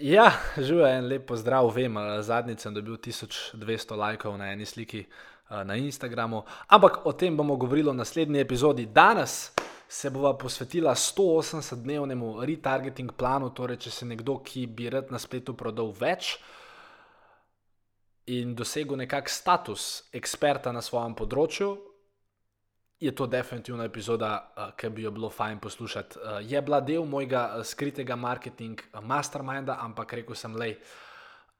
Ja, živijo en lep pozdrav, vem, zadnjič sem dobil 1200 lajkov na eni sliki na Instagramu, ampak o tem bomo govorili v naslednji epizodi. Danes se bova posvetila 180-dnevnemu retargeting planu, torej če se nekdo, ki bi rad na spletu prodal več in dosegel nekak status eksperta na svojem področju, je to definitivno epizoda, uh, ki bi jo bilo fajn poslušati. Uh, je bila del mojega uh, skritega marketing masterminda, ampak rekel sem le,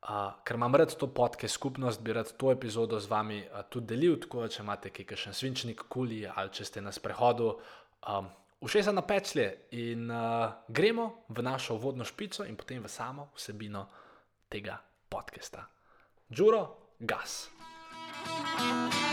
uh, ker imam rad to podcast skupnost, bi rad to epizodo z vami uh, tudi delil. Tako da, če imate kakšen svinčnik, kuli ali če ste na sprehodu, um, všeč na pečlje in uh, gremo v našo vodno špico in potem v samo vsebino tega podcasta. Džuro, gas. thank you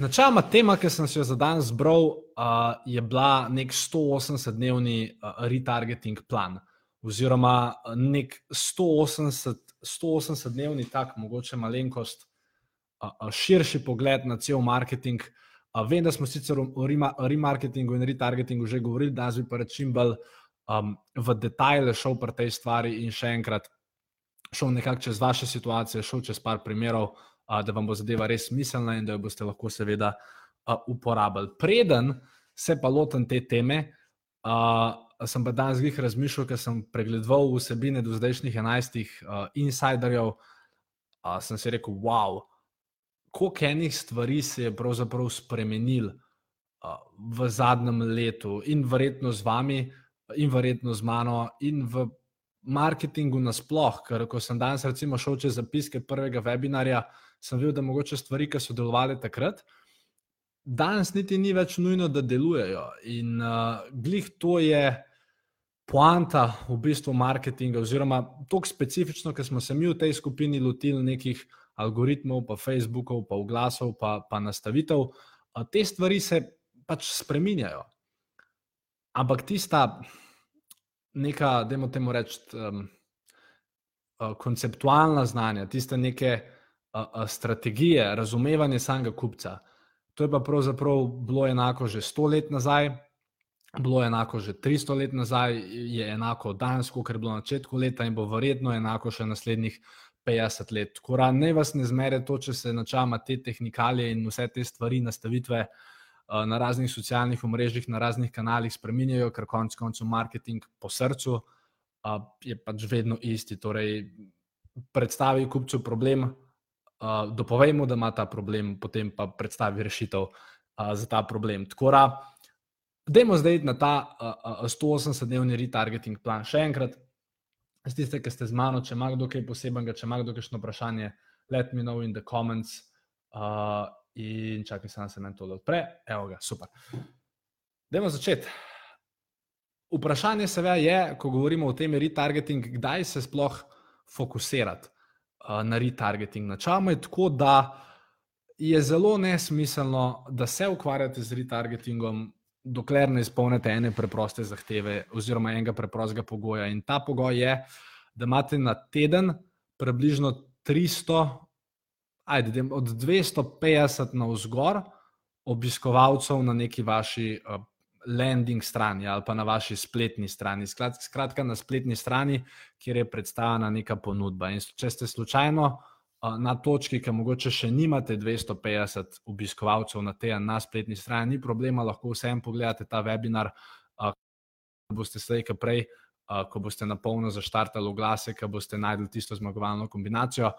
Načeloma tema, ki sem se jo za danes zbral, uh, je bila nek 180-dnevni uh, retargeting plan, oziroma nek 180-dnevni, tako mogoče malenkost, uh, širši pogled na cel marketing. Uh, vem, da smo sicer o remarketingu in retargetingu že govorili, da bi pa čim bolj um, v detajle šel pri tej stvari in še enkrat šel nekako čez vaše situacije, šel čez par primerov da vam bo zadeva res smiselna in da jo boste lahko, seveda, uporabljali. Preden se pa lotim te teme, sem pa danes jih razmišljal, ker sem pregledoval vsebine do zdajšnjih enajstih insiderjev. Sem si rekel, wow, koliko enih stvari se je pravzaprav spremenil v zadnjem letu in verjetno z vami, in verjetno z mano, in v marketingu nasplošno. Ker ko sem danes recimo šel čez zapiske prvega webinarja, sem videl, da mogoče stvari, ki so delovale takrat, danes niti ni več nujno, da delujejo. In uh, glih to je poanta v bistvu marketinga, oziroma tako specifično, ker smo se mi v tej skupini lotili nekih algoritmov, pa Facebookov, pa oglasov, pa, pa nastavitev. Uh, te stvari se pač spreminjajo. Ampak tista neka, da imamo temu reči, um, uh, konceptualna znanja, tiste neke strategije, razumevanje samega kupca. To je pa pravzaprav bilo enako že 100 let nazaj, bilo je enako že 300 let nazaj, je enako danes, kot je bilo na začetku leta, in bo verjetno enako še naslednjih 50 let. Da ne vas ne zmere to, če se načama te tehnikalije in vse te stvari, nastavitve na raznih socialnih omrežjih, na raznih kanalih spremenjajo, ker konec koncev marketing po srcu je pač vedno isti. Torej, predstavi kupcu problem, uh, dopovejmo, da ima ta problem, potem pa predstavi rešitev za ta problem. Tako da, dajmo zdaj na ta uh, uh, 180-dnevni retargeting plan. Še enkrat, z tiste, ki ste z mano, če ima kdo kaj posebnega, če ima kdo kakšno vprašanje, let me know in the comments. Uh, in čakaj, sem se meni to odpre. Evo ga, super. Dajmo začeti. Vprašanje seveda je, ko govorimo o tem retargeting, kdaj se sploh fokusirati na retargeting. Načeloma je tako, da je zelo nesmiselno, da se ukvarjate z retargetingom, dokler ne izpolnite ene preproste zahteve oziroma enega preprostega pogoja. In ta pogoj je, da imate na teden približno 300, ajde, od 250 na vzgor obiskovalcev na neki vaši landing strani ali pa na vaši spletni strani. Skratka, na spletni strani, kjer je predstavljena neka ponudba. In če ste slučajno na točki, ki mogoče še nimate 250 obiskovalcev na tej na spletni strani, ni problema, lahko vsem pogledate ta webinar, ko boste slej, ki prej, ko boste na polno zaštartali oglase, ko boste najdli tisto zmagovalno kombinacijo.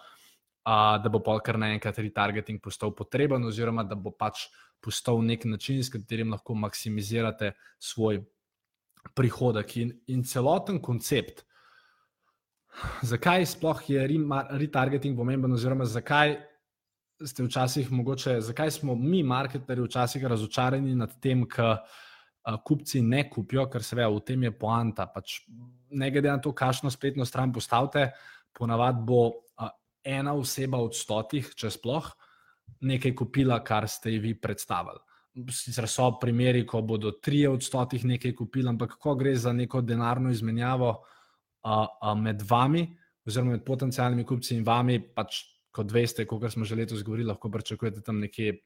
Da bo pa kar naenkrat retargeting postal potreben, oziroma da bo pač postal nek način, s katerim lahko maksimizirate svoj prihodek in, in celoten koncept. Zakaj sploh je retargeting pomemben, oziroma zakaj ste včasih mogoče, zakaj smo mi, marketerji, včasih razočarani nad tem, da kupci ne kupijo, ker se ve, v tem je poanta. Pač ne glede na to, kakšno spletno stran postavite, ponavadi bo ena oseba od stotih, če sploh, nekaj kupila, kar ste ji vi predstavili. Sicer so primeri, ko bodo tri od stotih nekaj kupili, ampak ko gre za neko denarno izmenjavo a, a med vami, oziroma med potencijalnimi kupci in vami, pač kot veste, kot smo že letos govorili, lahko pričakujete tam nekje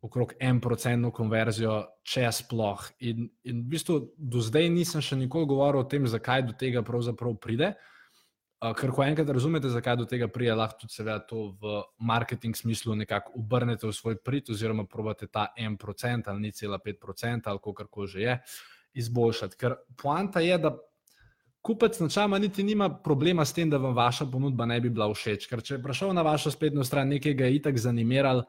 okrog en procentno konverzijo, če sploh. In, in v bistvu do zdaj nisem še nikoli govoril o tem, zakaj do tega pravzaprav pride. Uh, ker, ko enkrat razumete, zakaj do tega pride, lahko tudi seveda to v marketing smislu nekako obrnete v svoj prid, oziroma probate ta en procent ali ni cela pet procent ali kako koli že je, izboljšati. Ker poanta je, da kupec načela niti nima problema s tem, da vam vaša ponudba ne bi bila všeč. Ker če je prišel na vašo spletno stran nekaj, ga je itak zanimiral,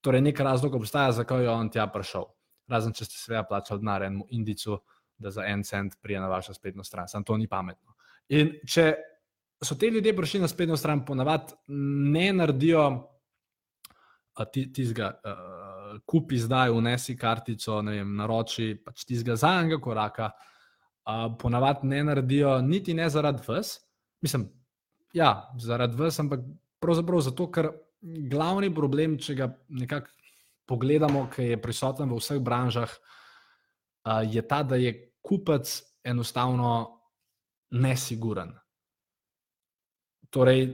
torej nek razlog obstaja, zakaj je on tja prišel. Razen če ste seveda plačali denar enemu indicu, da za en cent prije na vašo spletno stran. Sam to ni pametno. In če so ti ljudje prišli na spletno stran, ponavadi ne naredijo tistega, uh, kupi zdaj, unesi kartico, vem, naroči pač tistega zadnjega koraka, uh, ponavadi ne naredijo niti ne zaradi vas, mislim, ja, zaradi vas, ampak pravzaprav zato, ker glavni problem, če ga nekako pogledamo, ki je prisoten v vseh branžah, je ta, da je kupec enostavno nesiguren. Torej,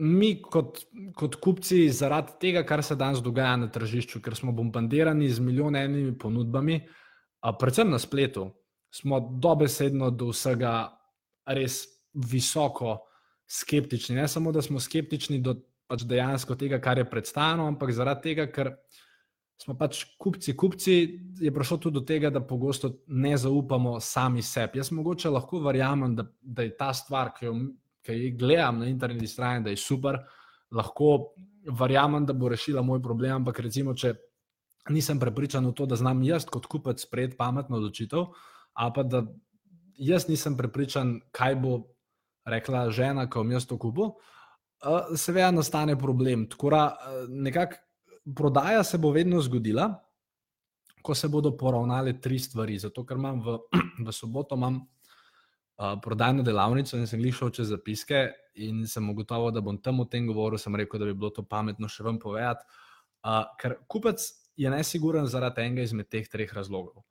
mi kot, kot kupci, zaradi tega, kar se danes dogaja na tržišču, ker smo bombardirani z milijonimi ponudbami, predvsem na spletu, smo dobesedno do vsega res visoko skeptični. Ne samo, da smo skeptični do pač dejansko tega, kar je predstavljeno, ampak zaradi tega, ker smo pač kupci, kupci, je prišlo tudi do tega, da pogosto ne zaupamo sami sebi. Jaz mogoče lahko verjamem, da, da je ta stvar, ki jo, ki jo gledam na internetni strani, da je super, lahko verjamem, da bo rešila moj problem, ampak recimo, če nisem prepričan v to, da znam jaz kot kupec sprejeti pametno odločitev, ali pa da jaz nisem prepričan, kaj bo rekla žena, ko bom jaz to kupil, seveda nastane problem. Tako da nekako prodaja se bo vedno zgodila, ko se bodo poravnale tri stvari. Zato, ker imam v, v soboto imam, uh, prodajno delavnico in sem šel čez zapiske in sem ugotovil, da bom tam o tem govoril. Sem rekel, da bi bilo to pametno še vam povedati. Uh, ker kupec je nesiguren zaradi enega izmed teh treh razlogov.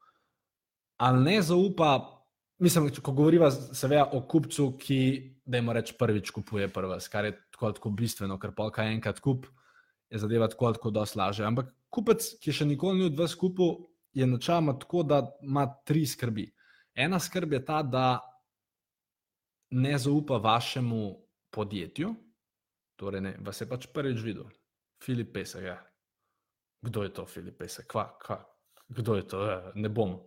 Ali ne zaupa Mislim, ko govorimo seveda o kupcu, ki, da ima reč prvič kupuje prva, kar je tako, tako bistveno, ker pa kaj enkrat kup, je zadeva tako, tako dosti laže. Ampak kupec, ki še nikoli ni od vas kupil, je načeloma tako, da ima tri skrbi. Ena skrb je ta, da ne zaupa vašemu podjetju, torej ne, vas je pač prvič videl, Filip Pesek. Ja. Kdo je to, Filip Pesek? Kva, kva? Kdo je to? Ja, ne bom.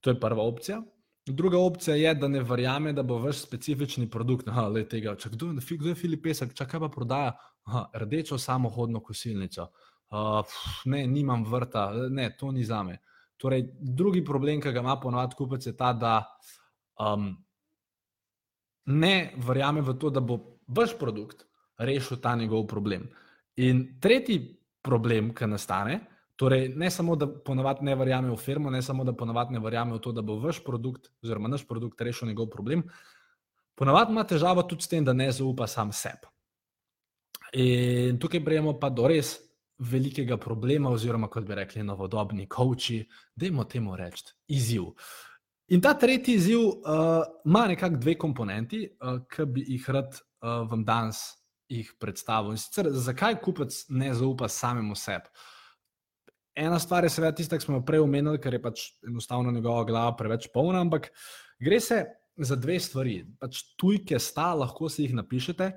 To je prva opcija. Druga opcija je, da ne verjame, da bo vaš specifični produkt. Aha, le tega, če kdo, kdo je Filip Pesek, če kaj pa prodaja Aha, rdečo samohodno kosilnico. Uh, pf, ne, nimam vrta, ne, to ni za me. Torej, drugi problem, ki ga ima ponovadi kupec, je ta, da um, ne verjame v to, da bo vaš produkt rešil ta njegov problem. In tretji problem, ki nastane, Torej, ne samo, da ponovadi ne verjame v firmo, ne samo, da ponovadi ne verjame v to, da bo vaš produkt oziroma naš produkt rešil njegov problem, ponovadi ima težavo tudi s tem, da ne zaupa sam sebi. In tukaj prejemo pa do res velikega problema, oziroma kot bi rekli, novodobni koči, da jim o tem reči, izziv. In ta tretji izziv uh, ima nekako dve komponenti, uh, ki bi jih rad uh, vam danes predstavil. In sicer, zakaj kupec ne zaupa samemu sebi? ena stvar je seveda tista, ki smo jo prej omenili, ker je pač enostavno njegova glava preveč polna, ampak gre se za dve stvari. Pač tujke sta, lahko si jih napišete.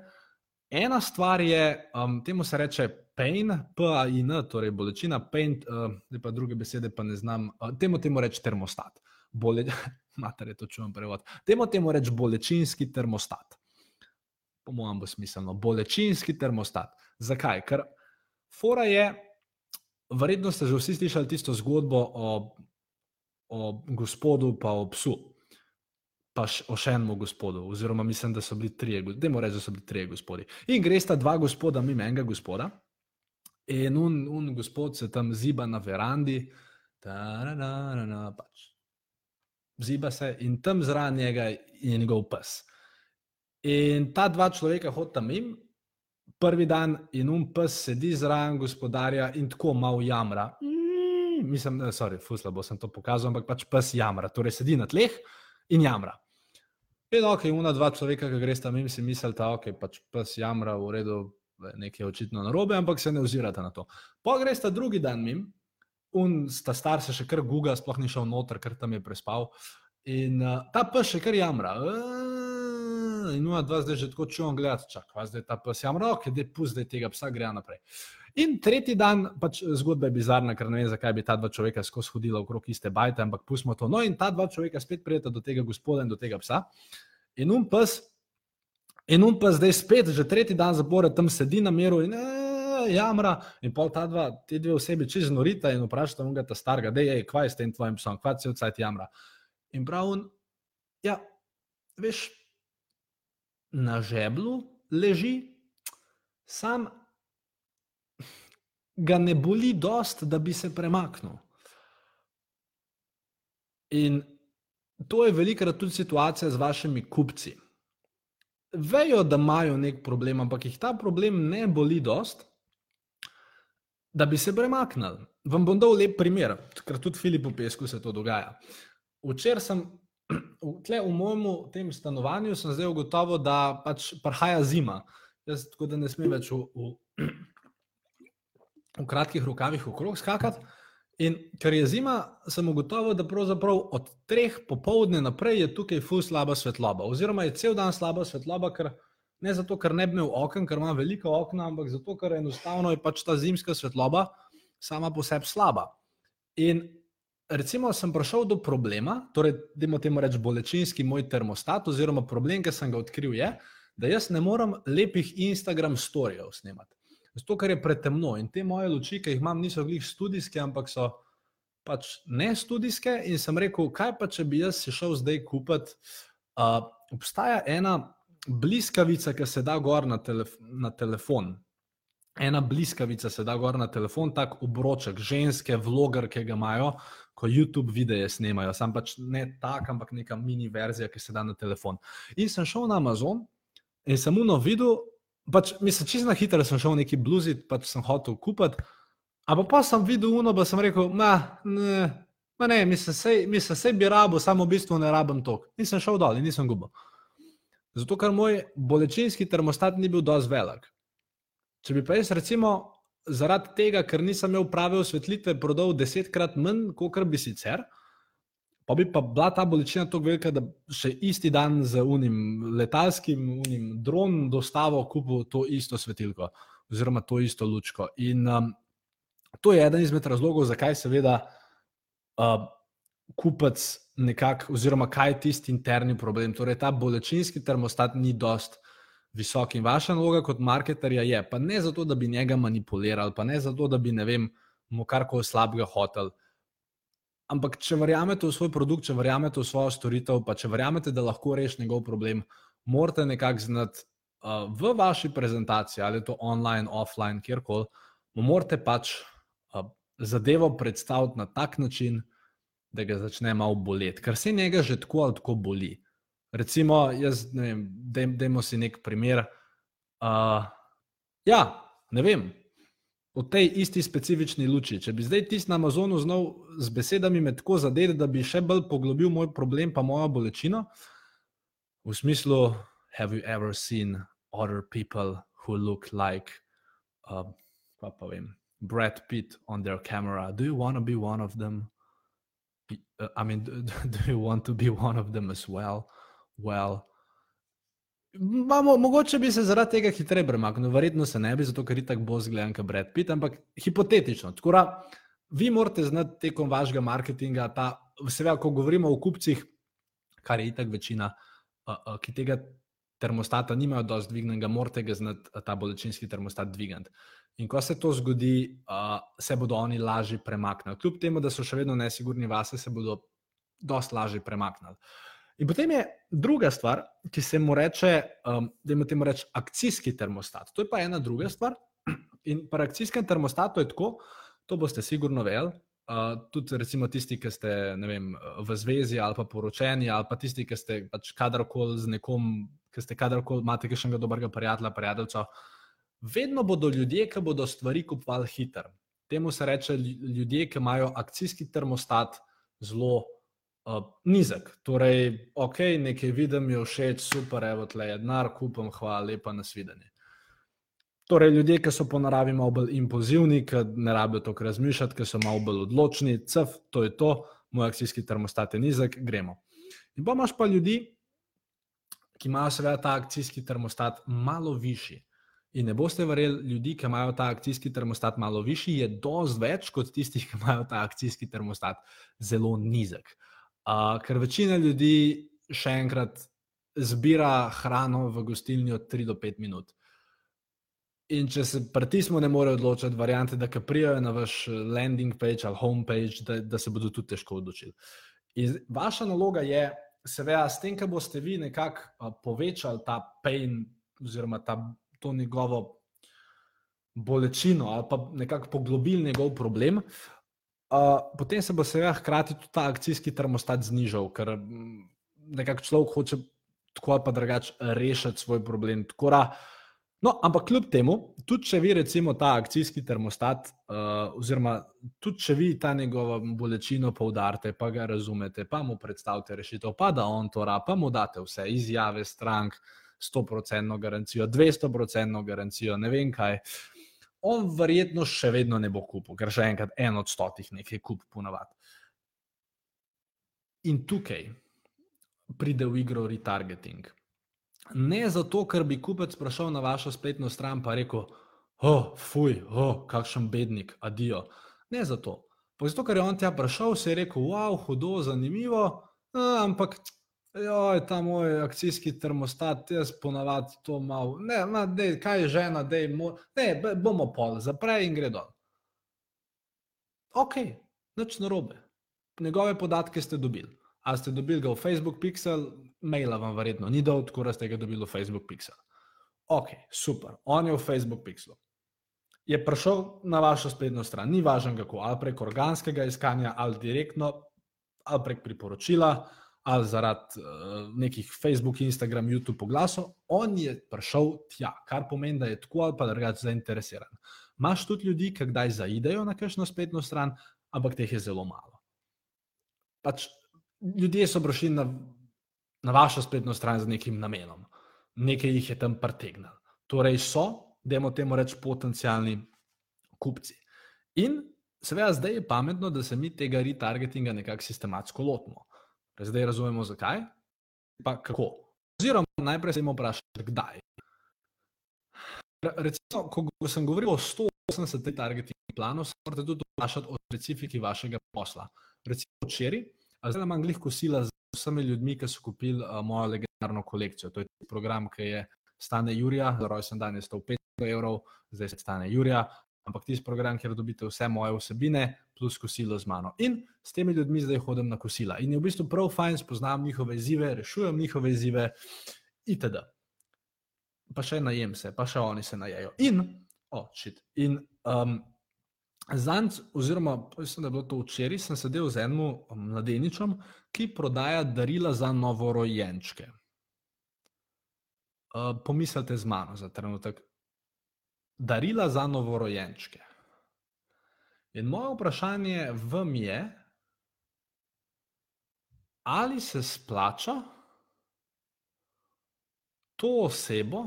Ena stvar je, um, temu se reče pain, P-A-I-N, torej bolečina, pain, uh, pa druge besede pa ne znam, uh, temu temu reče termostat. Bole, mater je to čujem prevod. Temu temu reče bolečinski termostat. Po mojem bo smiselno, bolečinski termostat. Zakaj? Ker fora je, Verjetno ste že vsi slišali tisto zgodbo o, o gospodu, pa o psu, pa o še enem gospodu. Oziroma, mislim, da so bili trije, da moramo reči, da so bili trije gospodi. In gre sta dva gospoda, mimo enega gospoda, in un, un gospod se tam ziba na verandi, da, da, da, da, pač. Ziba se in tam zraven njega je njegov pes. In ta dva človeka hodita mim, prvi dan in um pes sedi zraven gospodarja in tako malo jamra. Mm, mislim, da je fusla, bo sem to pokazal, ampak pač pes jamra, torej sedi na tleh in jamra. In ok, ima dva človeka, ki gresta mim, si misli, da okay, pač pes jamra v redu, nekaj je očitno narobe, ampak se ne ozirate na to. Pa gresta drugi dan mim, un sta star se še kar guga, sploh ni šel noter, ker tam je prespal. In uh, ta pes še kar jamra. Uh, in ima dva zdaj že tako čujem gledati, čak, vas zdaj ta pes jamra, ok, da je pust, da tega psa gre naprej. In tretji dan, pač zgodba je bizarna, ker ne vem, zakaj bi ta dva človeka skozi hodila okrog iste bajte, ampak pustimo to. No, in ta dva človeka spet prijeta do tega gospoda in do tega psa. In um pes, in um pes zdaj spet, že tretji dan zapored tam sedi na miru in uh, jamra. In pol ta dva, ti dve osebi čez norita in vprašata mu ta starega, da je, kvaj s tem tvojim psom, kvaj se od cajt jamra. In prav ja, veš, na žeblu leži, sam ga ne boli dost, da bi se premaknil. In to je velikrat tudi situacija z vašimi kupci. Vejo, da imajo nek problem, ampak jih ta problem ne boli dost, da bi se premaknili. Vam bom dal lep primer, ker tudi Filipu Pesku se to dogaja. Včeraj sem tle v mojem tem stanovanju, zdaj ugotovil, da pač prihaja zima. Jaz tako da ne smem več v, v v kratkih rokavih okrog skakati. In ker je zima, sem ugotovil, da pravzaprav od treh popovdne naprej je tukaj ful slaba svetloba. Oziroma je cel dan slaba svetloba, ker ne zato, ker ne bi imel okna, ker ima velika okna, ampak zato, ker enostavno je pač ta zimska svetloba sama po sebi slaba. In recimo sem prišel do problema, torej, da imamo temu reči bolečinski moj termostat, oziroma problem, ki sem ga odkril, je, da jaz ne morem lepih Instagram storijev snemati. Zato, ker je pretemno in te moje luči, ki jih imam, niso glih študijske, ampak so pač ne študijske. In sem rekel, kaj pa če bi jaz šel zdaj kupiti. Uh, obstaja ena bliskavica, ki se da gor na, telef na telefon. Ena bliskavica se da gor na telefon, tako obroček, ženske, vloger, ki ga imajo, ko YouTube videe snemajo. Sam pač ne tak, ampak neka mini verzija, ki se da na telefon. In sem šel na Amazon in sem uno videl, pač, mislim, čisto na hitro sem šel neki bluzit, pač sem hotel kupiti. Ampak pa sem videl uno, pa sem rekel, ma, ne, ma ne, mislim, sej, mislim, sej bi rabo, samo v bistvu ne rabim tok. In sem šel dol in nisem gubil. Zato, ker moj bolečinski termostat ni bil dovolj velik. Če bi pa jaz recimo zaradi tega, ker nisem imel prave osvetlitve, prodal desetkrat manj, kot bi sicer, pa bi pa bila ta bolečina tako velika, da še isti dan z unim letalskim, unim dronom dostavo kupil to isto svetilko oziroma to isto lučko. In um, to je eden izmed razlogov, zakaj seveda uh, kupec nekako, oziroma kaj je tisti interni problem. Torej, ta bolečinski termostat ni dost. Visok in vaša naloga kot marketerja je, pa ne zato, da bi njega manipulirali, pa ne zato, da bi, ne vem, mu karkoli slabega hotel, Ampak, če verjamete v svoj produkt, če verjamete v svojo storitev, pa če verjamete, da lahko rešite njegov problem, morate nekako znati uh, v vaši prezentaciji, ali je to online, offline, kjerkoli, morate pač uh, zadevo predstaviti na tak način, da ga začne malo boleti, ker se njega že tako ali tako boli. Recimo, jaz, ne vem, dajmo si nek primer. Uh, ja, ne vem, v tej isti specifični luči. Če bi zdaj tisti na Amazonu znal z besedami me tako zadeti, da bi še bolj poglobil moj problem, pa mojo bolečino, v smislu, have you ever seen other people who look like, uh, pa pa vem, Brad Pitt on their camera? Do you want to be one of them? Uh, I mean, do you want to be one of them as well? Well, Mamo, mogoče bi se zaradi tega hitreje premaknil, verjetno se ne bi, zato ker je tako bolj zgledan, kot Brad Pitt, ampak hipotetično. Tkora, vi morate znati tekom vašega marketinga, ta, seveda, ko govorimo o kupcih, kar je itak večina, uh, uh, ki tega termostata nimajo dosti dvignjenega, morate ga znati ta bolečinski termostat dvigati. In ko se to zgodi, uh, se bodo oni lažje premaknili. Kljub temu, da so še vedno nesigurni vase, se bodo dosti lažje premaknili. In potem je druga stvar, ki se mu reče, um, da ima temu reči akcijski termostat. To je pa ena druga stvar. In pri akcijskem termostatu je tako, to boste sigurno vedeli. uh, tudi recimo tisti, ki ste vem, v zvezi ali pa poročeni, ali pa tisti, ki ste pač kadarkoli z nekom, ki ste kadarkoli imate še enega dobrega prijatelja, prijateljca. Vedno bodo ljudje, ki bodo stvari kupovali hitro. Temu se reče ljudje, ki imajo akcijski termostat zelo uh, nizek. Torej, ok, nekaj vidim, je všeč, super, evo, tle je denar, kupam, hvala lepa, nasvidenje. Torej, ljudje, ki so po naravi malo bolj impulzivni, ki ne rabijo toliko razmišljati, ki so malo bolj odločni, cv, to je to, moj akcijski termostat je nizek, gremo. In pa imaš pa ljudi, ki imajo seveda ta akcijski termostat malo višji. In ne boste verjeli, ljudi, ki imajo ta akcijski termostat malo višji, je dosti več kot tistih, ki imajo ta akcijski termostat zelo nizek. Uh, ker večina ljudi še enkrat zbira hrano v gostilni od 3 do 5 minut. In če se pritismo, ne more odločiti, variante, da prijajo na vaš landing page ali home page, da, da se bodo tudi težko odločili. In vaša naloga je, seveda, s tem, da boste vi nekako povečali ta pain, oziroma ta, to njegovo bolečino, ali pa nekako poglobili njegov problem, uh, potem se bo seveda hkrati tudi ta akcijski termostat znižal, ker nekako človek hoče tako ali pa drugače rešiti svoj problem. Uh, No, ampak kljub temu, tudi če vi recimo ta akcijski termostat, uh, oziroma tudi če vi ta njegovo bolečino poudarite, pa ga razumete, pa mu predstavite rešitev, pa da on to rab, pa mu date vse izjave strank, 100% garancijo, 200% garancijo, ne vem kaj. On verjetno še vedno ne bo kupil, ker še enkrat en od stotih nekaj kup ponavadi. In tukaj pride v igro retargeting. Ne zato, ker bi kupec prišel na vašo spletno stran in rekel: Oh, fuj, oh, kakšen bednik, adijo. Ne zato. Pa zato, ker je on tja prišel, se je rekel: Wow, hudo, zanimivo, a, ampak. Jo, ta moj akcijski termostat, jaz ponavadi to malo. Ne, na, dej, kaj je žena, da je mo... ne, bomo pol, zaprej in gre dol. Ok, nič narobe. Njegove podatke ste dobili. A ste dobili ga v Facebook Pixel, maila vam verjetno ni dal, tako da ste ga dobili v Facebook Pixel. Ok, super, on je v Facebook Pixelu. Je prišel na vašo spletno stran, ni važno kako, ali prek organskega iskanja, ali direktno, ali prek priporočila, ali zaradi uh, nekih Facebook, Instagram, YouTube oglasov, on je prišel tja, kar pomeni, da je tako ali pa drugače zainteresiran. Maš tudi ljudi, ki kdaj zaidejo na kakšno spletno stran, ampak teh je zelo malo. Pač ljudje so prišli na, na vašo spletno stran z nekim namenom, nekaj jih je tam pretegnil. Torej, so, da imamo temu reči, potencijalni kupci. In seveda, zdaj je pametno, da se mi tega retargetinga nekako sistematsko lotimo. Zdaj razumemo, zakaj, pa kako. Oziroma, najprej se jim vprašati, kdaj. Recimo, ko sem govoril o 180 retargeting planov, se morate tudi vprašati o specifiki vašega posla. Recimo, včeraj Zdaj imam glih kosila z vsemi ljudmi, ki so kupili uh, mojo legendarno kolekcijo. To je program, ki je stane Jurija, za rojsten dan je stal 500 evrov, zdaj se stane Jurija. Ampak tisti program, kjer dobite vse moje vsebine, plus kosilo z mano. In s temi ljudmi zdaj hodim na kosila. In je v bistvu prav fajn, spoznam njihove izzive, rešujem njihove izzive, itd. Pa še najem se, pa še oni se najejo. In, oh, shit. In um, Zanj, oziroma mislim, da je bilo to včeraj, sem sedel z enim um, mladeničem, ki prodaja darila za novorojenčke. Uh, pomislite z mano za trenutek. Darila za novorojenčke. In moje vprašanje vam je, ali se splača to osebo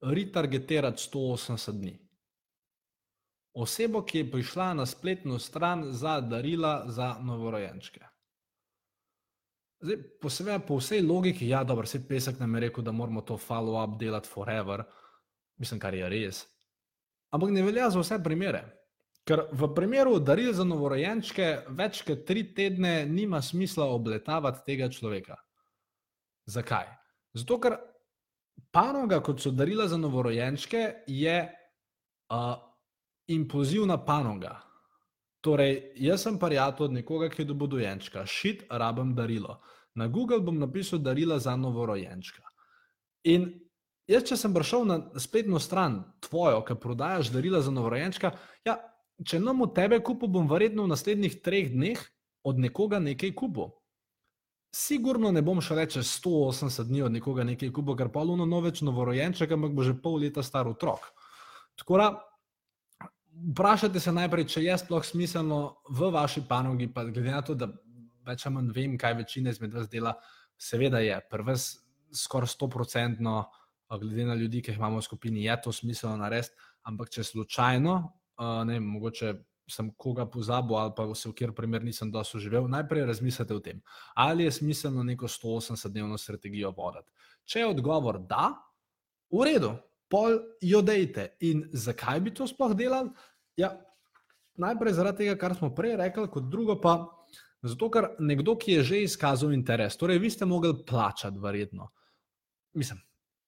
retargetirati 180 dni osebo, ki je prišla na spletno stran za darila za novorojenčke. Zdaj, posebej po vsej logiki, ja, dobro, vse pesek nam je rekel, da moramo to follow-up delati forever, mislim, kar je res. Ampak ne velja za vse primere. Ker v primeru daril za novorojenčke več kot tri tedne nima smisla obletavati tega človeka. Zakaj? Zato, ker panoga, kot so darila za novorojenčke, je uh, impulzivna panoga. Torej, jaz sem prijatelj od nekoga, ki je dobil dojenčka, šit, rabim darilo. Na Google bom napisal darila za novorojenčka. In jaz, če sem prišel na spletno stran tvojo, ki prodajaš darila za novorojenčka, ja, če nam od tebe kupil, bom verjetno v naslednjih treh dneh od nekoga nekaj kupil. Sigurno ne bom šel reči 180 dni od nekoga nekaj kupil, ker pa luno noveč novorojenček, ampak bo že pol leta star otrok. Tako da, vprašajte se najprej, če je sploh smiselno v vaši panogi, pa glede na to, da več ali manj vem, kaj večina izmed vas dela, seveda je, prvs skoraj 100-odstotno, glede na ljudi, ki jih imamo v skupini, je to smiselno narediti, ampak če slučajno, ne vem, mogoče sem koga pozabil ali pa se v kjer primer nisem dosto živel, najprej razmislite o tem, ali je smiselno neko 180-dnevno strategijo voditi. Če je odgovor da, v redu, pol jo dejte. In zakaj bi to sploh delali? Ja, najprej zaradi tega, kar smo prej rekli, kot drugo pa zato, ker nekdo, ki je že izkazal interes, torej vi ste mogli plačati, verjetno. Mislim,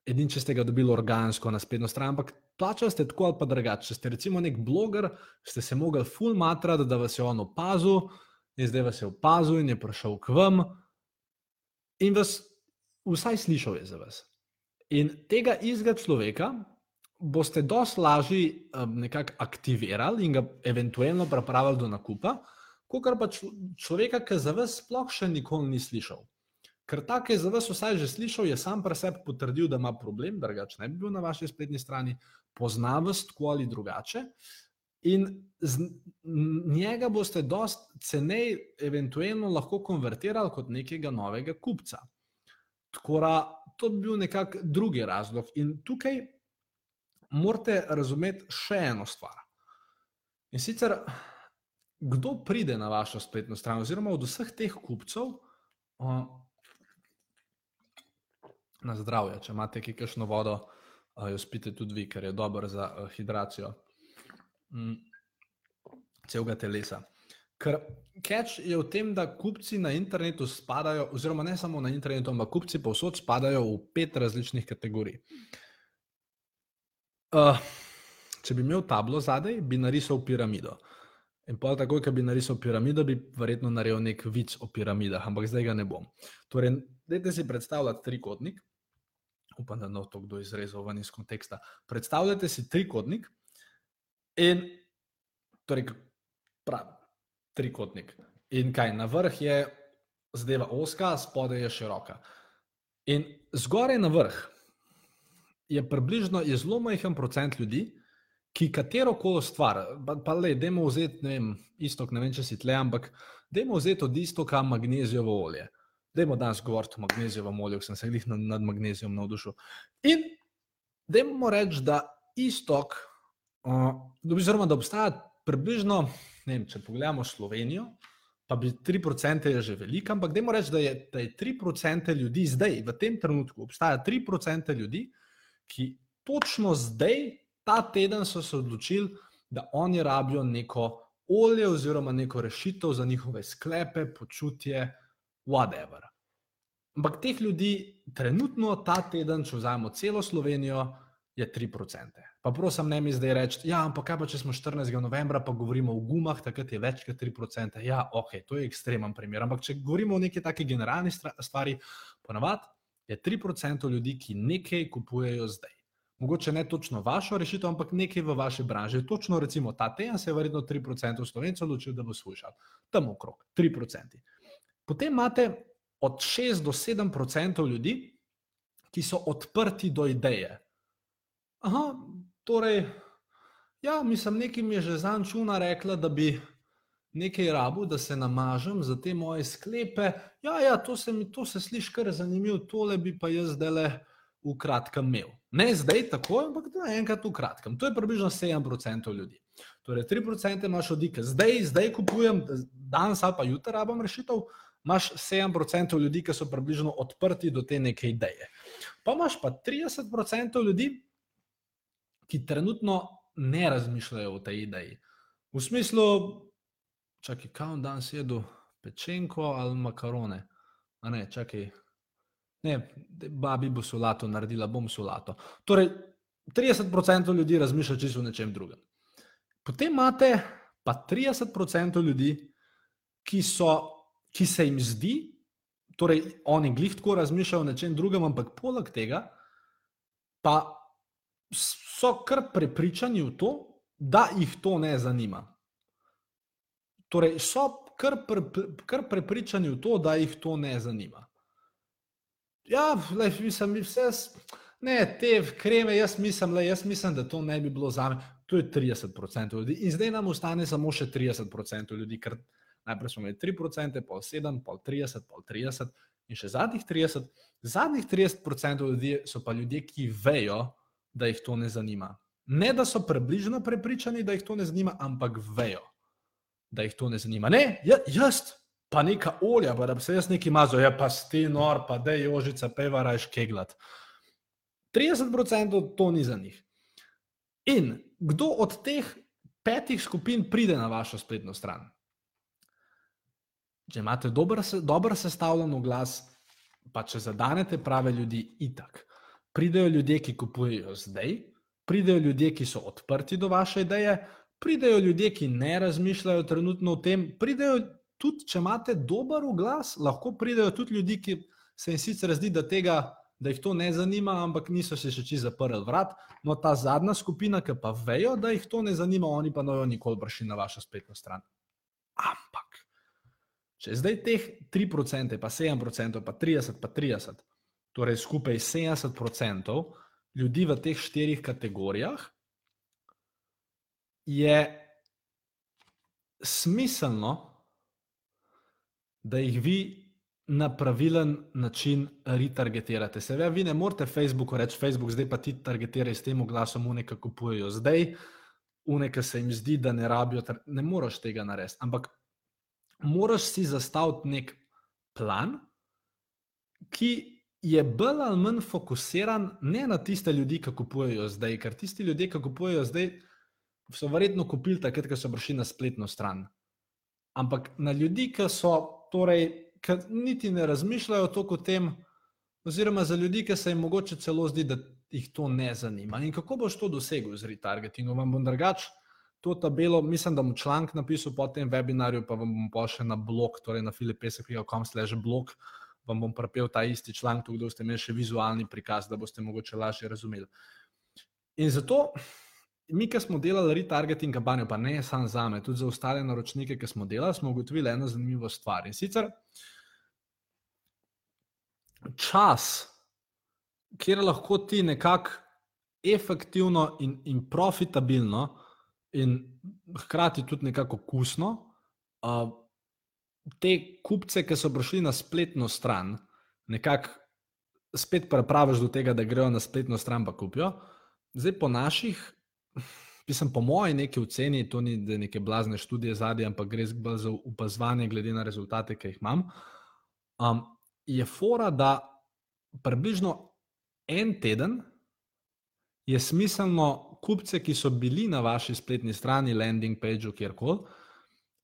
edin, če ste ga dobili organsko na spletno stran, ampak plačali ste tako ali pa drugače. Če ste recimo nek bloger, ste se mogli full matrati, da vas je on opazil, in zdaj vas je opazil in je prišel k vam in vas vsaj slišal je za vas. In tega istega človeka boste dosti lažje nekako aktivirali in ga eventualno pripravili do nakupa, kot pa človeka, ki za vas sploh še nikoli ni slišal. Ker ta, ki je za vas vsaj že slišal, je sam pri sebi potrdil, da ima problem, drugače ne bi bil na vaši spletni strani, pozna vas tako ali drugače. In z njega boste dosti cenej, eventualno lahko konvertirali kot nekega novega kupca. Tako da to bi bil nekako drugi razlog. In tukaj morate razumeti še eno stvar. In sicer, kdo pride na vašo spletno stran, oziroma od vseh teh kupcev, na zdravje, če imate kakšno vodo, uh, jo spite tudi vi, ker je dobro za uh, hidracijo um, celega telesa. Ker catch je v tem, da kupci na internetu spadajo, oziroma ne samo na internetu, ampak kupci povsod spadajo v pet različnih kategorij. Uh, če bi imel tablo zadaj, bi narisal piramido. In pa tako, ki bi narisal piramido, bi verjetno naredil nek vic o piramidah, ampak zdaj ga ne bom. Torej, dajte si predstavljati trikotnik. Upam, da no to kdo izrezal ven iz konteksta. Predstavljate si trikotnik in torej, pravi trikotnik. In kaj, na vrh je zdaj oska, spodaj je široka. In zgoraj na vrh je približno je zelo majhen procent ljudi, ki katero koli stvar, pa, pa le, da imamo vzeti, ne vem, istok, ne vem, če si tle, ampak da imamo vzeti od istoka magnezijovo olje. Da imamo danes govoriti o magnezijovem olju, sem se jih nad, nad magnezijom navdušil. In da imamo reči, da istok, uh, oziroma da obstaja približno ne vem, če pogledamo Slovenijo, pa bi 3% je že veliko, ampak dajmo reči, da je, da je 3% ljudi zdaj, v tem trenutku, obstaja 3% ljudi, ki točno zdaj, ta teden, so se odločili, da oni rabijo neko olje oziroma neko rešitev za njihove sklepe, počutje, whatever. Ampak teh ljudi, trenutno ta teden, če vzamemo celo Slovenijo, je 3%. Pa prosim, ne mi zdaj reči, ja, ampak kaj pa če smo 14. novembra, pa govorimo o gumah, takrat je več kot 3%. Ja, ok, to je ekstremen primer. Ampak če govorimo o neki taki generalni stvari, ponavadi je 3% ljudi, ki nekaj kupujejo zdaj. Mogoče ne točno vašo rešitev, ampak nekaj v vaši branži. Točno recimo ta teden se je verjetno 3% slovencev odločil, da bo slušal. Tam okrog 3%. Potem imate od 6 do 7% ljudi, ki so odprti do ideje. Aha, Torej, ja, mi je že zančuna rekla, da bi nekaj rabu, da se namažem za te moje sklepe. Ja, ja to se mi to se sliši kar zanimivo, tole bi pa jaz zdaj le v kratkem imel. Ne zdaj tako, ampak da enkrat v kratkem. To je približno 7% ljudi. Torej, 3% imaš odike. Zdaj, zdaj kupujem, danes ali pa jutra rabam rešitev. Imáš 7% ljudi, ki so približno odprti do te neke ideje. Pa imaš pa 30% ljudi, ki trenutno ne razmišljajo o tej ideji. V smislu, čakaj, kaj on danes jedo, pečenko ali makarone. A ne, čakaj, ne, babi bo solato naredila, bom solato. Torej, 30% ljudi razmišlja čisto o nečem drugem. Potem imate pa 30% ljudi, ki, so, ki se jim zdi, torej oni glih tako razmišljajo o nečem drugem, ampak poleg tega pa so kar prepričani v to, da jih to ne zanima. Torej, so kar, pre, kar prepričani v to, da jih to ne zanima. Ja, le, mislim, vse, ne, te kreme, jaz mislim, le, jaz mislim, da to ne bi bilo za me. To je 30% ljudi. In zdaj nam ostane samo še 30% ljudi, ker najprej smo imeli 3%, pol 7, pol 30, pol 30 in še zadnjih 30. Zadnjih 30% ljudi so pa ljudje, ki vejo, da jih to ne zanima. Ne, da so približno prepričani, da jih to ne zanima, ampak vejo, da jih to ne zanima. Ne, ja, jaz, pa neka olja, pa da bi se jaz neki mazal, ja, pa sti nor, pa da je ožica, peva rajš keglat. 30% to ni za njih. In kdo od teh petih skupin pride na vašo spletno stran? Če imate dober, dober sestavljen glas, pa če zadanete prave ljudi, itak. Pridejo ljudje, ki kupujejo zdaj, pridejo ljudje, ki so odprti do vaše ideje, pridejo ljudje, ki ne razmišljajo trenutno o tem, pridejo tudi, če imate dober glas, lahko pridejo tudi ljudje, ki se jim sicer zdi, da, tega, da jih to ne zanima, ampak niso se še čisto zaprli vrat. No, ta zadnja skupina, ki pa vejo, da jih to ne zanima, oni pa nojo nikoli brši na vašo spletno stran. Ampak, če zdaj teh 3%, pa 7%, pa 30%, pa 30%, torej skupaj 70% ljudi v teh štirih kategorijah, je smiselno, da jih vi na pravilen način retargetirate. Seveda, vi ne morete Facebooku reči: Facebook, zdaj pa ti targetiraj s tem oglasom, uneka kupujejo zdaj, uneka se jim zdi, da ne rabijo. Ne moreš tega narediti. Ampak moraš si zastaviti nek plan, ki je bolj ali manj fokusiran ne na tiste ljudi, ki kupujejo zdaj, ker tisti ljudje, ki kupujejo zdaj so verjetno kupili takrat, ko so prišli na spletno stran. Ampak na ljudi, ki so, torej, ki niti ne razmišljajo toliko o tem, oziroma za ljudi, ki se jim mogoče celo zdi, da jih to ne zanima. In kako boš to dosegel z retargetingom? Vam bom drugač to tabelo, mislim, da bom članek napisal po tem webinarju, pa vam bom pošel na blog, torej na filipesek.com slash blog. Vam bom prepel ta isti članek, tudi da boste imeli še vizualni prikaz, da boste mogoče lažje razumeli. In zato mi, ki smo delali retargeting kampanjo, pa ne samo za me, tudi za ostale naročnike, ki smo delali, smo ugotovili eno zanimivo stvar. In sicer čas, kjer lahko ti nekako efektivno in, in profitabilno, in hkrati tudi nekako okusno, uh, te kupce, ki so prišli na spletno stran, nekako spet prepraviš do tega, da grejo na spletno stran in kupijo. Zdaj, po naših Pisem, po mojem, neki oceni, to ni neke blazne študije zadnje, ampak gre za upazovanje, glede na rezultate, ki jih imam. Um, je fora, da približno en teden je smiselno kupce, ki so bili na vaši spletni strani, landing page, kjerkoli,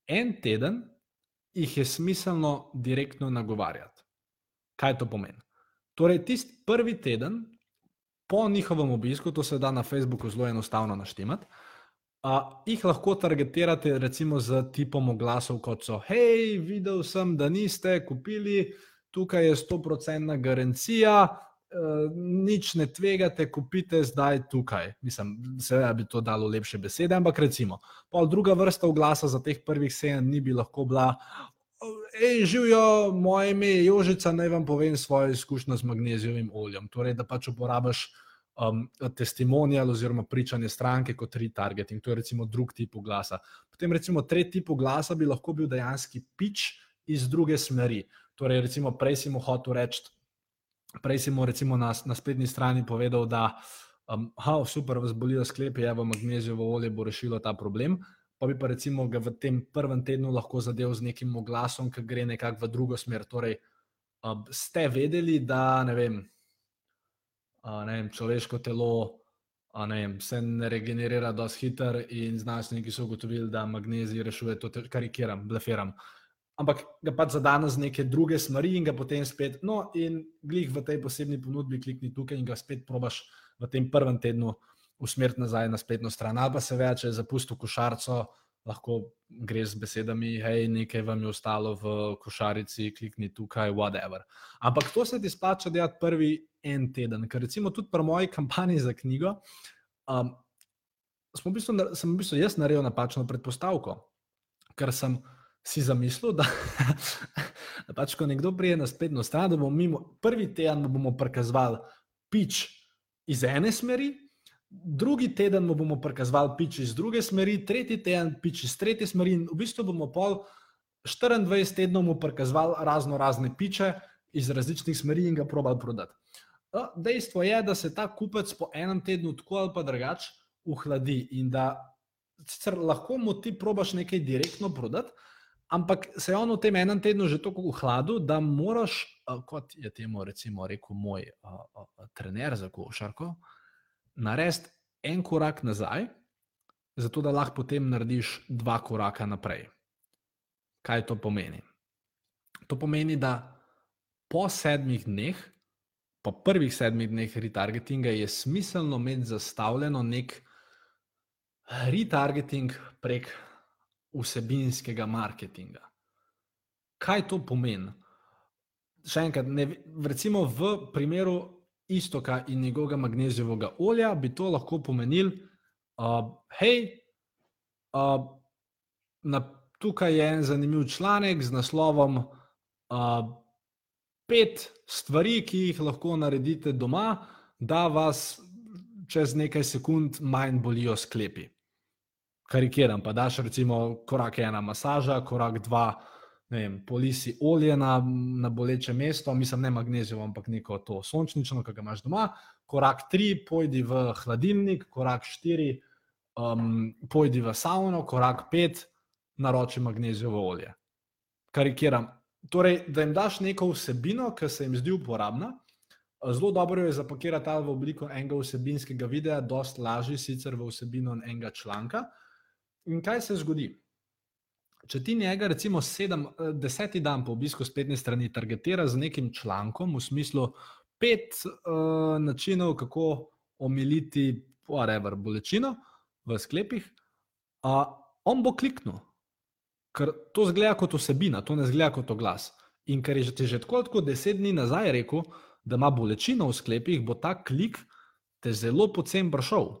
en teden jih je smiselno direktno nagovarjati. Kaj to pomeni? Torej, tisti prvi teden, po njihovem obisku, to se da na Facebooku zelo enostavno naštemati, uh, jih lahko targetirate recimo z tipom oglasov, kot so: Hej, videl sem, da niste kupili, tukaj je 100% garancija. Uh, nič ne tvegate, kupite zdaj tukaj. Mislim, seveda bi to dalo lepše besede, ampak recimo, pol druga vrsta oglasa za teh prvih sedem dni bi lahko bila: Ej, živijo, moje ime je Jožica, naj vam povem svojo izkušnjo z magnezijovim oljem. Torej, da pač uporabiš um, testimonijal oziroma pričanje stranke kot retargeting. To je recimo drug tip glasa. Potem recimo tretji tip glasa bi lahko bil dejanski pitch iz druge smeri. Torej, recimo prej si mu hotel reči, prej si mu recimo na, na spletni strani povedal, da um, ha, super, vas bolijo sklepe, je v magnezijovo olje bo rešilo ta problem pa bi pa recimo ga v tem prvem tednu lahko zadeval z nekim oglasom, ki gre nekako v drugo smer. Torej, um, ste vedeli, da ne vem, uh, ne vem človeško telo ne vem, se ne regenerira dosti hitro, in znanstveniki so ugotovili, da magnezij rešuje to, karikiram, bleferam. Ampak ga pač zadane z neke druge smeri in ga potem spet, no, in glih v tej posebni ponudbi, klikni tukaj in ga spet probaš v tem prvem tednu usmeriti nazaj na spletno stran, ali pa se več, če je zapustil košarico, lahko greš z besedami, hej, nekaj vam je ostalo v košarici, klikni tukaj, whatever. Ampak to se ti splača delati prvi en teden, ker recimo tudi pri moji kampanji za knjigo. Um, v bistvu, sem v bistvu jaz naredil napačno predpostavko, ker sem si zamislil, da, pač, ko nekdo prije na spletno stran, da bomo mimo, prvi teden bomo prikazovali pič iz ene smeri, drugi teden bomo prikazovali pič iz druge smeri, tretji teden pič iz tretje smeri, in v bistvu bomo pol 24 tednov prikazovali razno razne piče iz različnih smeri in ga probali prodati. Dejstvo je, da se ta kupec po enem tednu tako ali pa drugače uhladi in da sicer lahko mu ti probaš nekaj direktno prodati, ampak se je on v tem enem tednu že tako uhladil, da moraš, kot je temu recimo rekel moj a, a, a, trener za košarko, narediti en korak nazaj, zato da lahko potem narediš dva koraka naprej. Kaj to pomeni? To pomeni, da po sedmih dneh, po prvih sedmih dneh retargetinga, je smiselno imeti zastavljeno nek retargeting prek vsebinskega marketinga. Kaj to pomeni? Še enkrat, ne, recimo v primeru istoka in njegovega magnezijevega olja bi to lahko pomenilo, da uh, hej, uh, tukaj je en zanimiv članek z naslovom. Uh, pet stvari, ki jih lahko naredite doma, da vas čez nekaj sekund manj bolijo sklepi. Karikiram, pa daš recimo korak ena masaža, korak dva, vem, polisi olje na, na boleče mesto, mislim ne magnezijo, ampak neko to sončnično, ki ga imaš doma. Korak tri, pojdi v hladilnik, korak štiri, um, pojdi v sauno, korak pet, naroči magnezijovo olje. Karikiram, Torej, da jim daš neko vsebino, ki se jim zdi uporabna. Zelo dobro je zapakirati v obliko enega vsebinskega videa, dosta lažje sicer v vsebino enega članka. In kaj se zgodi? Če ti njega, recimo, sedem, deseti dan po obisku spletne strani targetira z nekim člankom, v smislu pet uh, načinov, kako omiliti, whatever, bolečino v sklepih, uh, on bo kliknil. Ker to zgleda kot osebina, to ne zgleda kot oglas. In ker je že, že tako, tako deset dni nazaj rekel, da ima bolečino v sklepih, bo ta klik te zelo pocen prišel.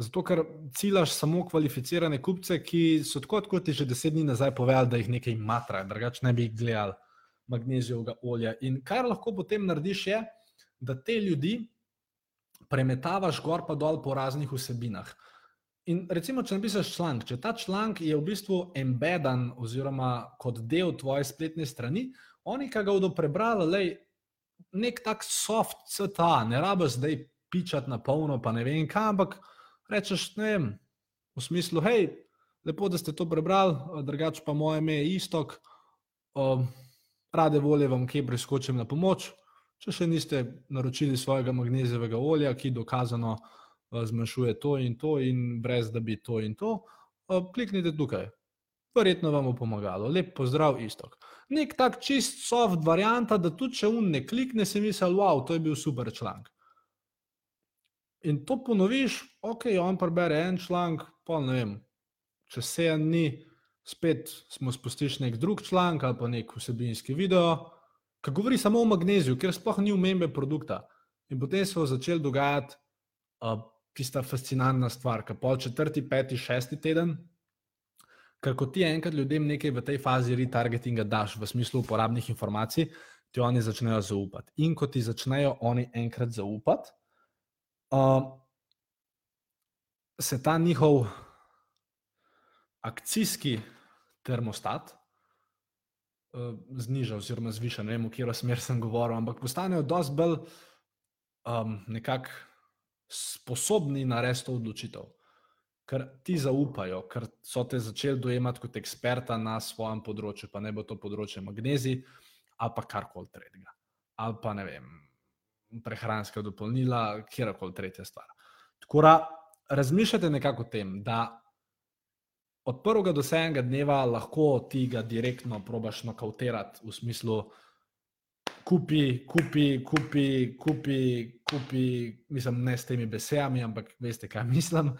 Zato, ker ciljaš samo kvalificirane kupce, ki so tako, kot ti že deset dni nazaj povedali, da jih nekaj matra, drugače ne bi gledali magnezijevega olja. In kar lahko potem narediš, je, da te ljudi premetavaš gor pa dol po raznih vsebinah. In recimo, če napišeš članek, če ta članek je v bistvu embedden oziroma kot del tvoje spletne strani, oni, ki ga bodo prebrali, lej, nek tak soft CTA, ne rabiš zdaj pičati na polno, pa ne vem kaj, ampak rečeš, ne vem, v smislu, hej, lepo, da ste to prebrali, drugače pa moje ime je istok, o, rade volje vam kje preskočim na pomoč, če še niste naročili svojega magnezijevega olja, ki dokazano zmanjšuje to in to, in brez da bi to in to, kliknite tukaj. Verjetno vam bo pomagalo. Lep pozdrav, istok. Nek tak čist soft varianta, da tudi če un ne klikne, si misel, wow, to je bil super članek. In to ponoviš, ok, on prebere en članek, pa ne vem, čez sedem dni spet smo spustili nek drug članek ali pa nek vsebinski video, ki govori samo o magneziju, ker sploh ni umembe produkta. In potem se bo začel dogajati uh, tista fascinantna stvar, ki pol četrti, peti, šesti teden, ker ko ti enkrat ljudem nekaj v tej fazi retargetinga daš v smislu uporabnih informacij, ti oni začnejo zaupati. In ko ti začnejo oni enkrat zaupati, uh, se ta njihov akcijski termostat uh, zniža, oziroma zviša. Ne vem, v katero smer sem govoril, ampak postanejo dosti bolj um, nekako sposobni narediti to odločitev, ker ti zaupajo, ker so te začeli dojemati kot eksperta na svojem področju, pa ne bo to področje magnezij ali pa karkoli tretjega. Ali pa ne vem, prehranska dopolnila, kjerkoli tretja stvar. Tako da razmišljate nekako o tem, da od prvega do sedmega dneva lahko ti ga direktno probaš nokautirati v smislu, kupi, kupi, kupi, kupi, kupi, mislim, ne s temi besedami, ampak veste, kaj mislim.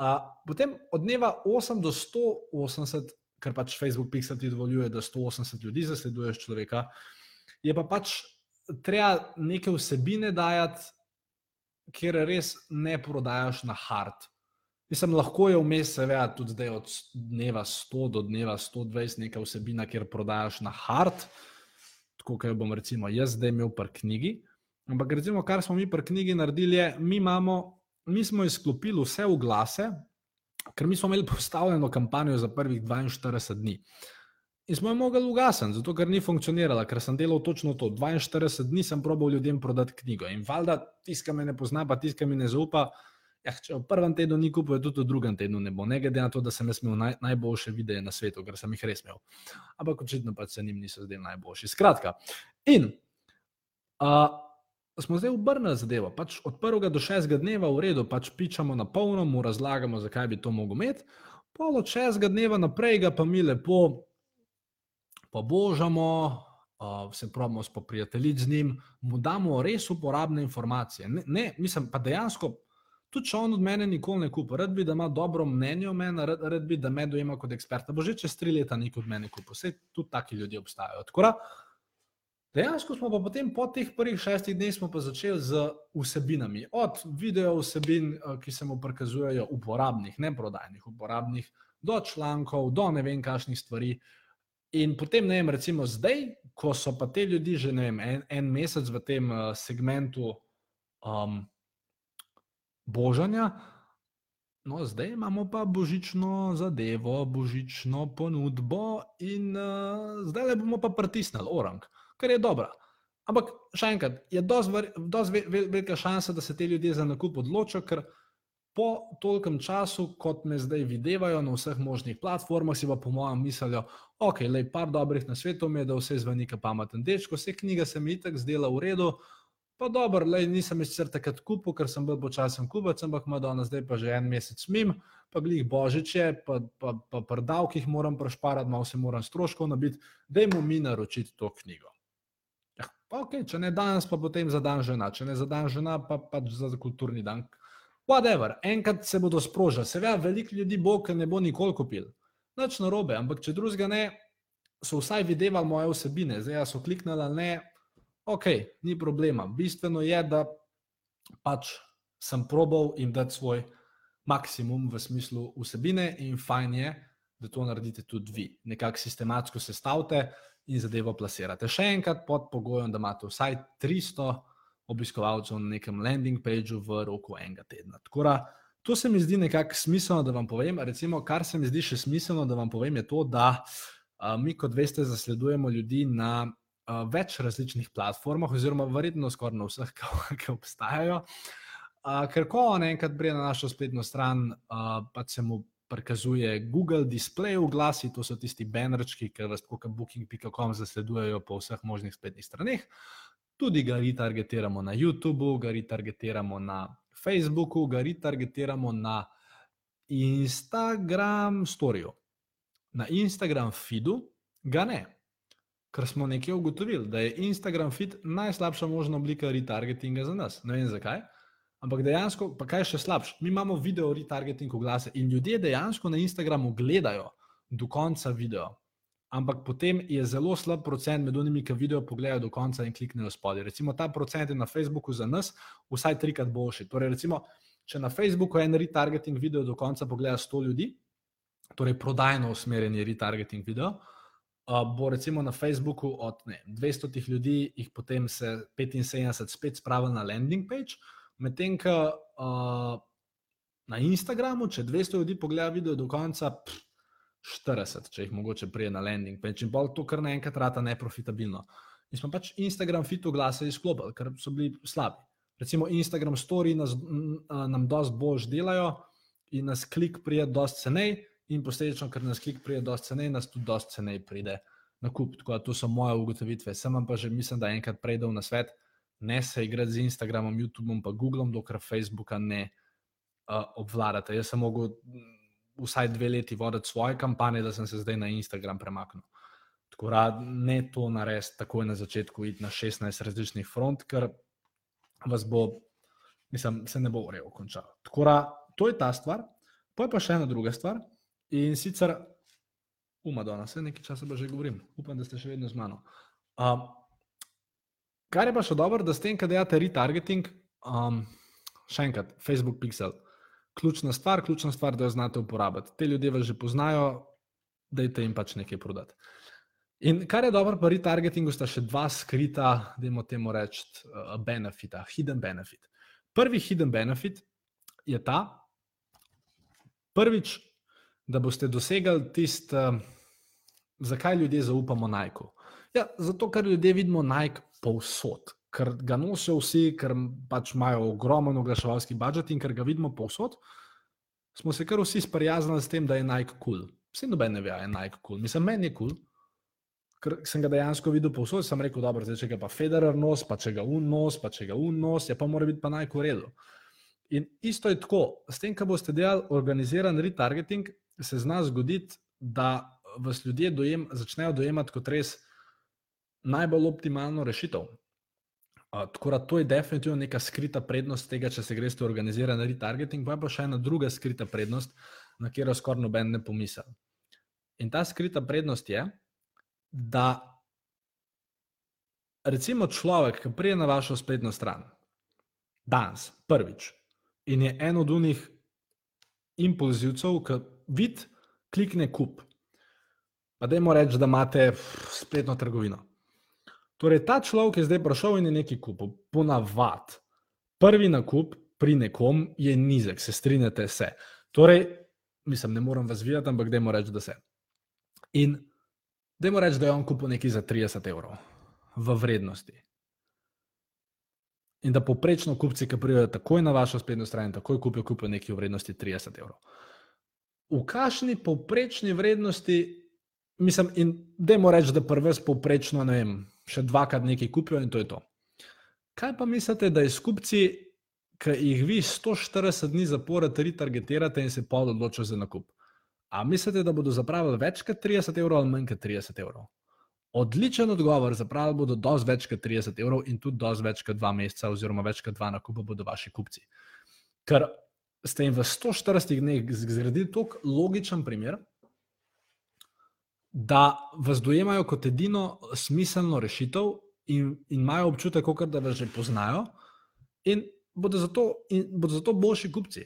Uh, potem od dneva 8 do 180, ker pač Facebook Pixel ti dovoljuje, da 180 ljudi zasleduješ človeka, je pa pač treba neke vsebine dajati, kjer res ne prodajaš na hard. Mislim, lahko je vmes, seveda, tudi zdaj od dneva 100 do dneva 120 neka vsebina, kjer prodajaš na hard, tako kot jo bom recimo jaz zdaj imel pri knjigi. Ampak recimo, kar smo mi pri knjigi naredili, je, mi, imamo, mi smo izklopili vse v glase, ker mi smo imeli postavljeno kampanjo za prvih 42 dni. In smo jo mogli ugasniti, zato ker ni funkcionirala, ker sem delal točno to. 42 dni sem probal ljudem prodati knjigo. In valjda, tiska me ne pozna, pa tiska mi ne zaupa. Ja, če v prvem tednu ni kupil, tudi v drugem tednu ne bo, ne glede na to, da sem imel naj, najboljše videe na svetu, ker sem jih res imel. Ampak očitno pa se njim niso zdeli najboljši. Skratka, in uh, smo zdaj obrnili zadevo. Pač od prvega do šestega dneva v redu, pač pičamo na polno, mu razlagamo, zakaj bi to mogel imeti. Pol od šestega dneva naprej ga pa mi lepo pobožamo, uh, se pravimo spoprijateljiti z njim, mu damo res uporabne informacije. Ne, ne, mislim pa dejansko, tudi če on od mene nikoli ne kupi, rad bi, da ima dobro mnenje o meni, rad, rad bi, da me dojema kot eksperta. Bo že čez tri leta nik od mene kupi, vse tudi taki ljudje obstajajo. Tkora, dejansko smo pa potem po teh prvih šestih dneh začeli z vsebinami. Od video vsebin, ki se mu prikazujejo, uporabnih, ne prodajnih, uporabnih, do člankov, do ne vem, kakšnih stvari. In potem, ne vem, recimo zdaj, ko so pa te ljudi že vem, en, en mesec v tem uh, segmentu um, božanja, no zdaj imamo pa božično zadevo, božično ponudbo in uh, zdaj le bomo pa pritisnili orang, kar je dobro. Ampak še enkrat, je dosti velika šansa, da se te ljudje za nakup odločijo, ker po tolkem času, kot me zdaj videvajo na vseh možnih platformah, si pa po mojem mislijo, ok, le par dobrih na svetu mi je, da vse zveni kot pameten dečko, vse knjige se mi itak zdela v redu. Pa dobro, le nisem jih sicer takrat kupil, ker sem bil počasen kupac, ampak ima danes zdaj pa že en mesec mim, pa glih božiče, pa, pa, pa prdavk jih moram prešparati, malo se moram stroškov nabiti, da jim mi naročiti to knjigo. Ja, ok, če ne danes, pa potem za dan žena, če ne za dan žena, pa pač za kulturni dan, whatever, enkrat se bodo sprožili. Seveda, veliko ljudi bo, ker ne bo nikoli kupil. Noč na robe, ampak če drugega ne, so vsaj videli moje vsebine, zdaj so kliknili ne, ok, ni problema. Bistveno je, da pač sem probal in dati svoj maksimum v smislu vsebine, in fajn je, da to naredite tudi vi. Nekako sistematsko sestavite in zadevo plasirate. Še enkrat pod pogojem, da imate vsaj 300 obiskovalcev na nekem landing pageu v roku enega tedna. Da, to se mi zdi nekako smiselno, da vam povem. Recimo, kar se mi zdi še smiselno, da vam povem, je to, da a, mi, kot veste, zasledujemo ljudi na a, več različnih platformah, oziroma verjetno skoraj na vseh, ki obstajajo. A, ker ko on enkrat pride na našo spletno stran, a, pa se mu prikazuje Google Display v glasi, to so tisti bannerčki, ki vas kot booking.com zasledujejo po vseh možnih spletnih straneh. Tudi ga retargetiramo na YouTubu, ga retargetiramo na Facebooku, ga retargetiramo na Instagram storju. Na Instagram feedu ga ne, ker smo nekje ugotovili, da je Instagram feed najslabša možna oblika retargetinga za nas. Ne vem zakaj. Ampak dejansko, pa kaj še slabše, mi imamo video retargeting v glase in ljudje dejansko na Instagramu gledajo do konca video ampak potem je zelo slab procent med unimi, ki video pogledajo do konca in kliknejo spodaj. Recimo ta procent je na Facebooku za nas vsaj trikrat boljši. Torej, recimo, če na Facebooku en retargeting video do konca pogleda 100 ljudi, torej prodajno usmerjeni retargeting video, bo recimo na Facebooku od ne, 200 ljudi, jih potem se 75 spet spravil na landing page, medtem ko uh, na Instagramu, če 200 ljudi pogleda video do konca, pff, 40, če jih mogoče prije na landing page, in pa to kar naenkrat rata neprofitabilno. In smo pač Instagram fitu glase izklopili, ker so bili slabi. Recimo Instagram story nas, nam dosti bolj delajo in nas klik prije dosti cenej, in posledično, ker nas klik prije dosti cenej, nas tudi dosti cenej pride na kup. Tako da to so moje ugotovitve. Sem pa že mislim, da enkrat prejdel na svet, ne se igrati z Instagramom, YouTubeom, pa Googlom, dokler Facebooka ne uh, obvladate. Jaz sem mogel vsaj dve leti voditi svoje kampanje, da sem se zdaj na Instagram premaknil. Tako da ne to narediti takoj na začetku, iti na 16 različnih front, ker vas bo, mislim, se ne bo urejo končalo. Tako da to je ta stvar. Pa je pa še ena druga stvar in sicer, umadona, vse nekaj časa pa že govorim, upam, da ste še vedno z mano. Um, kar je pa še dobro, da s tem, kad delate retargeting, um, še enkrat, Facebook Pixel. Ključna stvar, ključna stvar, da jo znate uporabiti. Te ljudje vas že poznajo, dajte jim pač nekaj prodati. In kar je dobro pri retargetingu, sta še dva skrita, da imamo temu reči, uh, benefita, hidden benefit. Prvi hidden benefit je ta, prvič, da boste dosegli tisto, uh, zakaj ljudje zaupamo Nike. Ja, zato, ker ljudje vidimo Nike povsod, ker ga nosijo vsi, ker pač imajo ogromen oglaševalski budžet in ker ga vidimo povsod, smo se kar vsi sprijaznili s tem, da je Nike kul. Cool. Vsi noben ne ve, je Nike kul. Cool. Mislim, meni je kul. Cool ker sem ga dejansko videl povsod, sem rekel, dobro, zdaj če ga pa Federer nos, pa če ga un nos, pa če ga un nos, je pa mora biti pa najkoredo. In isto je tako, s tem, ko boste delali organiziran retargeting, se zna zgoditi, da vas ljudje dojem, začnejo dojemati kot res najbolj optimalno rešitev. Tako da to je definitivno neka skrita prednost tega, če se greste organiziran retargeting, pa je pa še ena druga skrita prednost, na katero skoraj noben ne pomisli. In ta skrita prednost je, da recimo človek, ki prije na vašo spletno stran, danes, prvič, in je en od unih impulzivcev, ki vid, klikne kup. Pa da jim reči, da imate spletno trgovino. Torej, ta človek je zdaj prišel in je nekaj kupil, ponavad. Prvi nakup pri nekom je nizek, se strinjate se. Torej, mislim, ne morem vas videti, ampak da jim reči, da se. In Dajmo reči, da je on kupil nekaj za 30 evrov v vrednosti. In da poprečno kupci, ki pridejo takoj na vašo spletno stran, takoj kupijo, kupijo nekaj v vrednosti 30 evrov. V kakšni poprečni vrednosti, mislim, in dajmo reči, da prvi s poprečno, ne vem, še dvakrat nekaj kupijo in to je to. Kaj pa mislite, da je skupci, ki jih vi 140 dni zapored retargetirate in se pa odločijo za nakup? A mislite, da bodo zapravili več kot 30 evrov ali manj kot 30 evrov? Odličen odgovor, zapravili bodo dosti več kot 30 evrov in tudi dosti več kot dva meseca, oziroma več kot dva nakupa bodo vaši kupci. Ker ste jim v 140 dneh zgradili tako logičen primer, da vas dojemajo kot edino smiselno rešitev in, in imajo občutek, da vas že poznajo in bodo zato, in bodo zato boljši kupci.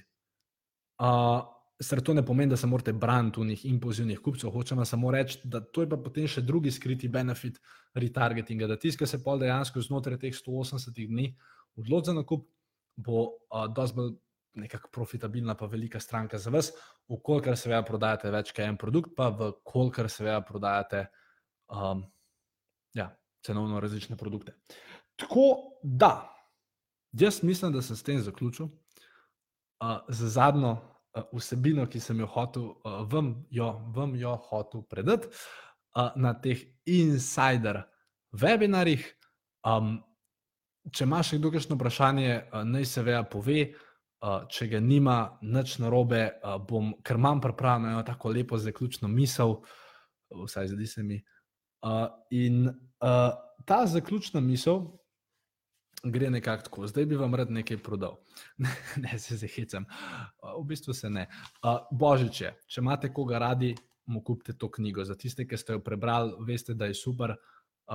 Uh, Sr. to ne pomeni, da se morate braniti v njih impulzivnih kupcev, hočemo samo reči, da to je pa potem še drugi skriti benefit retargetinga, da tiskaj se pol dejansko znotraj teh 180 dni odloči za nakup, bo uh, dosti bolj nekako profitabilna, pa velika stranka za vas, ukolikor seveda prodajate več kot en produkt, pa ukolikor seveda prodajate um, ja, cenovno različne produkte. Tako da, jaz mislim, da sem s tem zaključil. Uh, za zadnjo Eh, vsebino, ki sem jo hotel, uh, vam, jo, vam jo hotel predati uh, na teh insider webinarjih. Um, če imaš kdo kakšno vprašanje, uh, naj se veja pove. Uh, če ga nima, nič narobe, uh, bom, ker imam pripravljeno tako lepo zaključno misel, vsaj zdi se mi. Uh, in uh, ta zaključna misel, gre nekako tako. Zdaj bi vam rad nekaj prodal. ne, se zahecam. V bistvu se ne. Božiče, če imate koga radi, mu kupite to knjigo. Za tiste, ki ste jo prebrali, veste, da je super.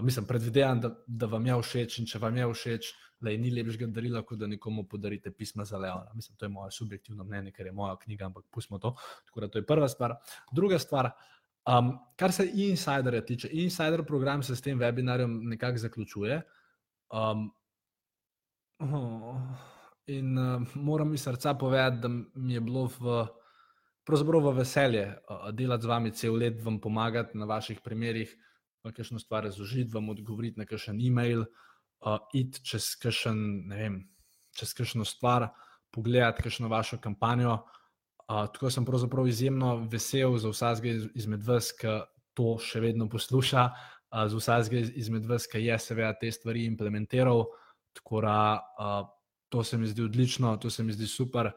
Mislim, predvidevam, da, da vam je všeč in če vam je všeč, da je ni lepšega darila, kot da nekomu podarite pisma za Leona. Mislim, to je moje subjektivno mnenje, ker je moja knjiga, ampak pustimo to. Tako da to je prva stvar. Druga stvar, um, kar se insiderja tiče, insider program se s tem webinarjem nekako zaključuje. Um, Oh, in uh, moram iz srca povedati, da mi je bilo v, v veselje uh, delati z vami cel let, vam pomagati na vaših primerih, nekaj stvar razložiti, vam odgovoriti na kakšen e-mail, uh, iti čez kakšno stvar, pogledati kakšno vašo kampanjo. Uh, tako sem pravzaprav izjemno vesel za vsakega izmed vas, ki to še vedno posluša, uh, za vsakega izmed vas, ki je seveda te stvari implementiral. Tako da uh, to se mi zdi odlično, to se mi zdi super.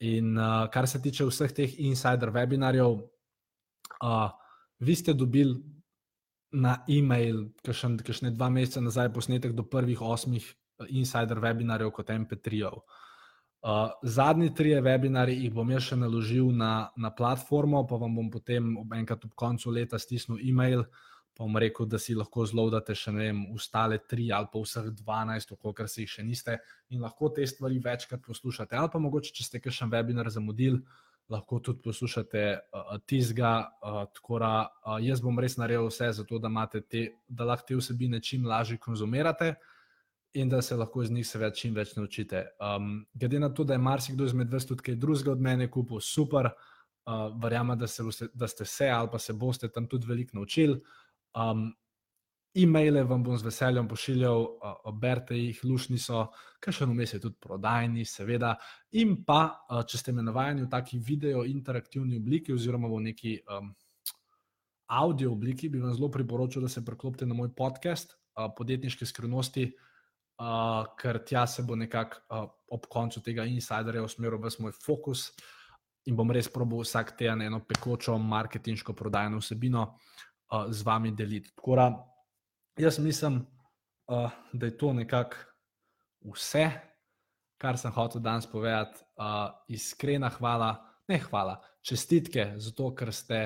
In uh, kar se tiče vseh teh insider webinarjev, uh, vi ste dobili na e-mail, kakšne dva meseca nazaj, posnetek do prvih osmih insider webinarjev kot MP3-ov. Uh, zadnji tri webinarje jih bom jaz še naložil na, na platformo, pa vam bom potem ob enkrat ob koncu leta stisnil e-mail pa bom rekel, da si lahko zlodate še ne vem, ostale tri ali pa vseh 12, koliko se jih še niste in lahko te stvari večkrat poslušate. Ali pa mogoče, če ste kakšen webinar zamudili, lahko tudi poslušate uh, tizga. Uh, tako da uh, jaz bom res naredil vse za to, da, te, da lahko te vsebine čim lažje konzumirate. In da se lahko iz njih seveda čim več naučite. Um, glede na to, da je marsikdo izmed vas tudi kaj drugega od mene kupil, super, uh, verjamem, da, da ste se ali pa se boste tam tudi veliko naučili. Um, E-maile vam bom z veseljem pošiljal, berite jih, lušni so, kaj še vmes je tudi prodajni, seveda. In pa, če ste me navajeni v taki video interaktivni obliki, oziroma v neki um, audio obliki, bi vam zelo priporočil, da se preklopite na moj podcast uh, Podjetniške skrivnosti, uh, ker tja se bo nekako uh, ob koncu tega insiderja usmeril v svoj fokus in bom res probil vsak teden eno pekočo marketinško prodajno vsebino uh, z vami deliti. Tako da jaz mislim, uh, da je to nekako vse, kar sem hotel danes povedati. Uh, iskrena hvala, ne hvala, čestitke za to, ker ste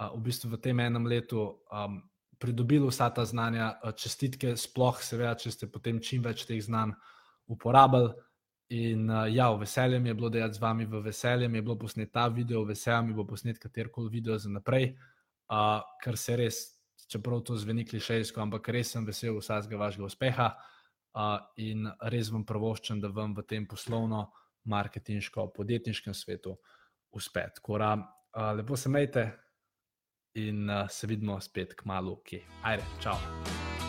uh, v bistvu v tem enem letu um, pridobili vsa ta znanja. Uh, čestitke, sploh, seveda, če ste potem čim več teh znanj uporabili. In uh, ja, veselje mi je bilo delati z vami, v veselje mi je bilo posneti ta video, veselje mi bo posneti katerkoli video za naprej, uh, ker se res čeprav to zveni klišejsko, ampak res sem vesel vsakega vašega uspeha uh, in res vam pravoščam, da vam v tem poslovno, marketinško, podjetniškem svetu uspe. Tako da uh, lepo se majte in uh, se vidimo spet k malu, ki. Okay. Ajde, čau.